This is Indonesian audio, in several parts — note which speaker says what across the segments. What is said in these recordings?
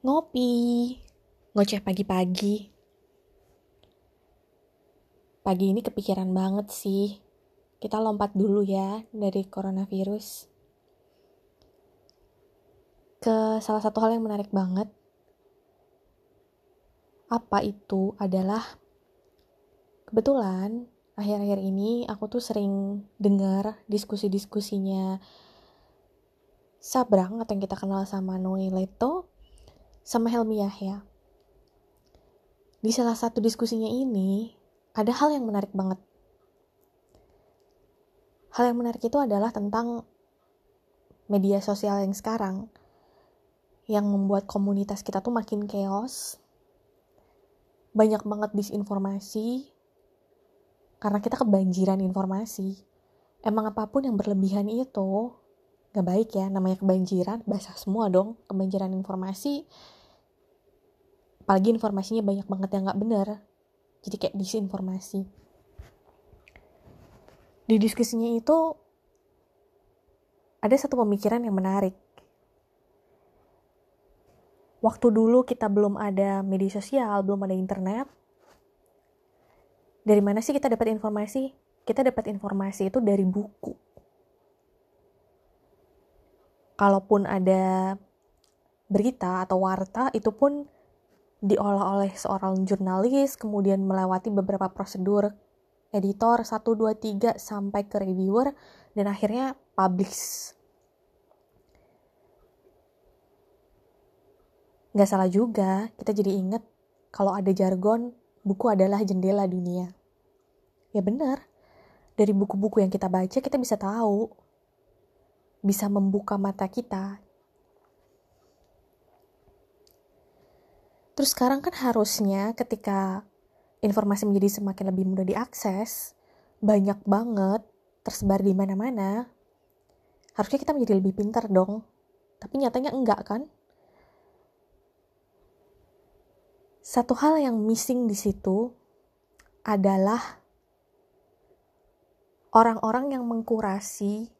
Speaker 1: Ngopi, ngoceh pagi-pagi. Pagi ini kepikiran banget sih. Kita lompat dulu ya dari coronavirus. Ke salah satu hal yang menarik banget. Apa itu adalah kebetulan akhir-akhir ini aku tuh sering dengar diskusi-diskusinya Sabrang atau yang kita kenal sama Noe Leto sama Helmi Yahya. Di salah satu diskusinya ini, ada hal yang menarik banget. Hal yang menarik itu adalah tentang media sosial yang sekarang, yang membuat komunitas kita tuh makin chaos, banyak banget disinformasi, karena kita kebanjiran informasi. Emang apa pun yang berlebihan itu gak baik ya namanya kebanjiran basah semua dong kebanjiran informasi apalagi informasinya banyak banget yang gak bener jadi kayak disinformasi. Di diskusinya itu ada satu pemikiran yang menarik. Waktu dulu kita belum ada media sosial belum ada internet dari mana sih kita dapat informasi? Kita dapat informasi itu dari buku. Kalaupun ada berita atau warta itu pun diolah oleh seorang jurnalis kemudian melewati beberapa prosedur editor 1 2 3 sampai ke reviewer dan akhirnya publish. Nggak salah juga, kita jadi inget kalau ada jargon, buku adalah jendela dunia. Ya benar, dari buku-buku yang kita baca kita bisa tahu bisa membuka mata kita. Terus sekarang kan harusnya ketika informasi menjadi semakin lebih mudah diakses, banyak banget tersebar di mana-mana, harusnya kita menjadi lebih pintar dong. Tapi nyatanya enggak kan? Satu hal yang missing di situ adalah orang-orang yang mengkurasi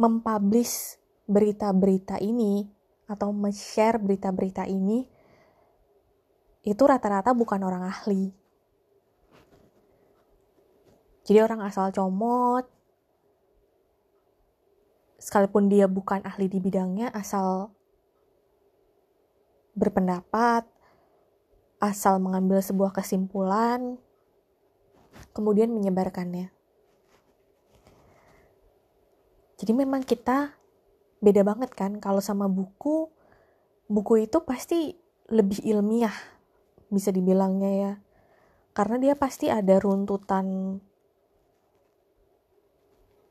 Speaker 1: mempublish berita-berita ini atau share berita-berita ini itu rata-rata bukan orang ahli. Jadi orang asal comot, sekalipun dia bukan ahli di bidangnya, asal berpendapat, asal mengambil sebuah kesimpulan, kemudian menyebarkannya. Jadi memang kita beda banget kan kalau sama buku buku itu pasti lebih ilmiah bisa dibilangnya ya. Karena dia pasti ada runtutan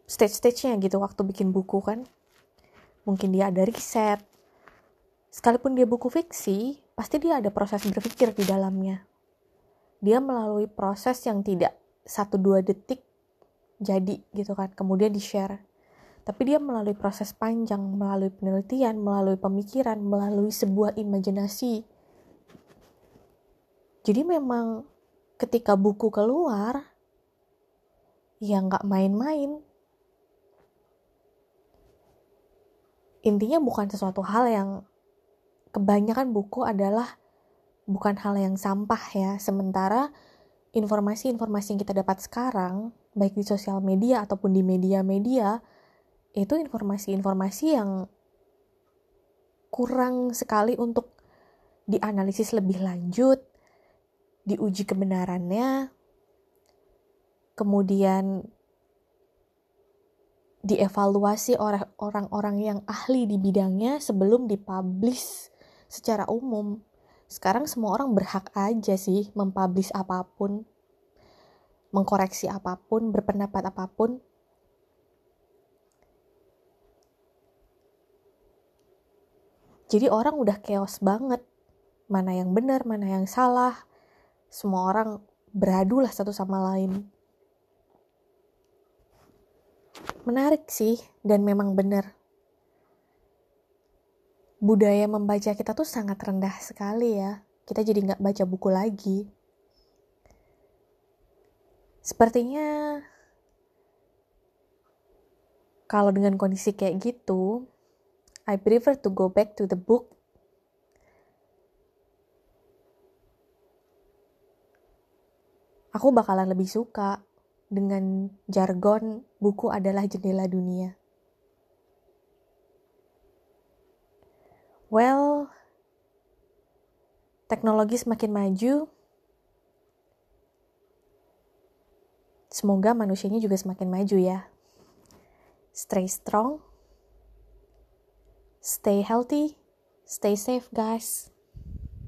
Speaker 1: stage-stage-nya gitu waktu bikin buku kan. Mungkin dia ada riset. Sekalipun dia buku fiksi, pasti dia ada proses berpikir di dalamnya. Dia melalui proses yang tidak satu dua detik jadi gitu kan. Kemudian di-share tapi dia melalui proses panjang, melalui penelitian, melalui pemikiran, melalui sebuah imajinasi. Jadi memang ketika buku keluar, ya nggak main-main. Intinya bukan sesuatu hal yang kebanyakan buku adalah bukan hal yang sampah ya. Sementara informasi-informasi yang kita dapat sekarang, baik di sosial media ataupun di media-media, itu informasi-informasi yang kurang sekali untuk dianalisis lebih lanjut, diuji kebenarannya, kemudian dievaluasi oleh orang-orang yang ahli di bidangnya sebelum dipublish secara umum. Sekarang semua orang berhak aja sih mempublish apa pun, mengkoreksi apa pun, berpendapat apa pun, Jadi orang udah chaos banget. Mana yang benar, mana yang salah. Semua orang beradu lah satu sama lain. Menarik sih, dan memang benar. Budaya membaca kita tuh sangat rendah sekali ya. Kita jadi nggak baca buku lagi. Sepertinya kalau dengan kondisi kayak gitu, I prefer to go back to the book aku bakalan lebih suka dengan jargon buku adalah jendela dunia. Well, teknologi semakin maju, semoga manusianya juga semakin maju ya. Stay strong. Stay healthy, stay safe guys.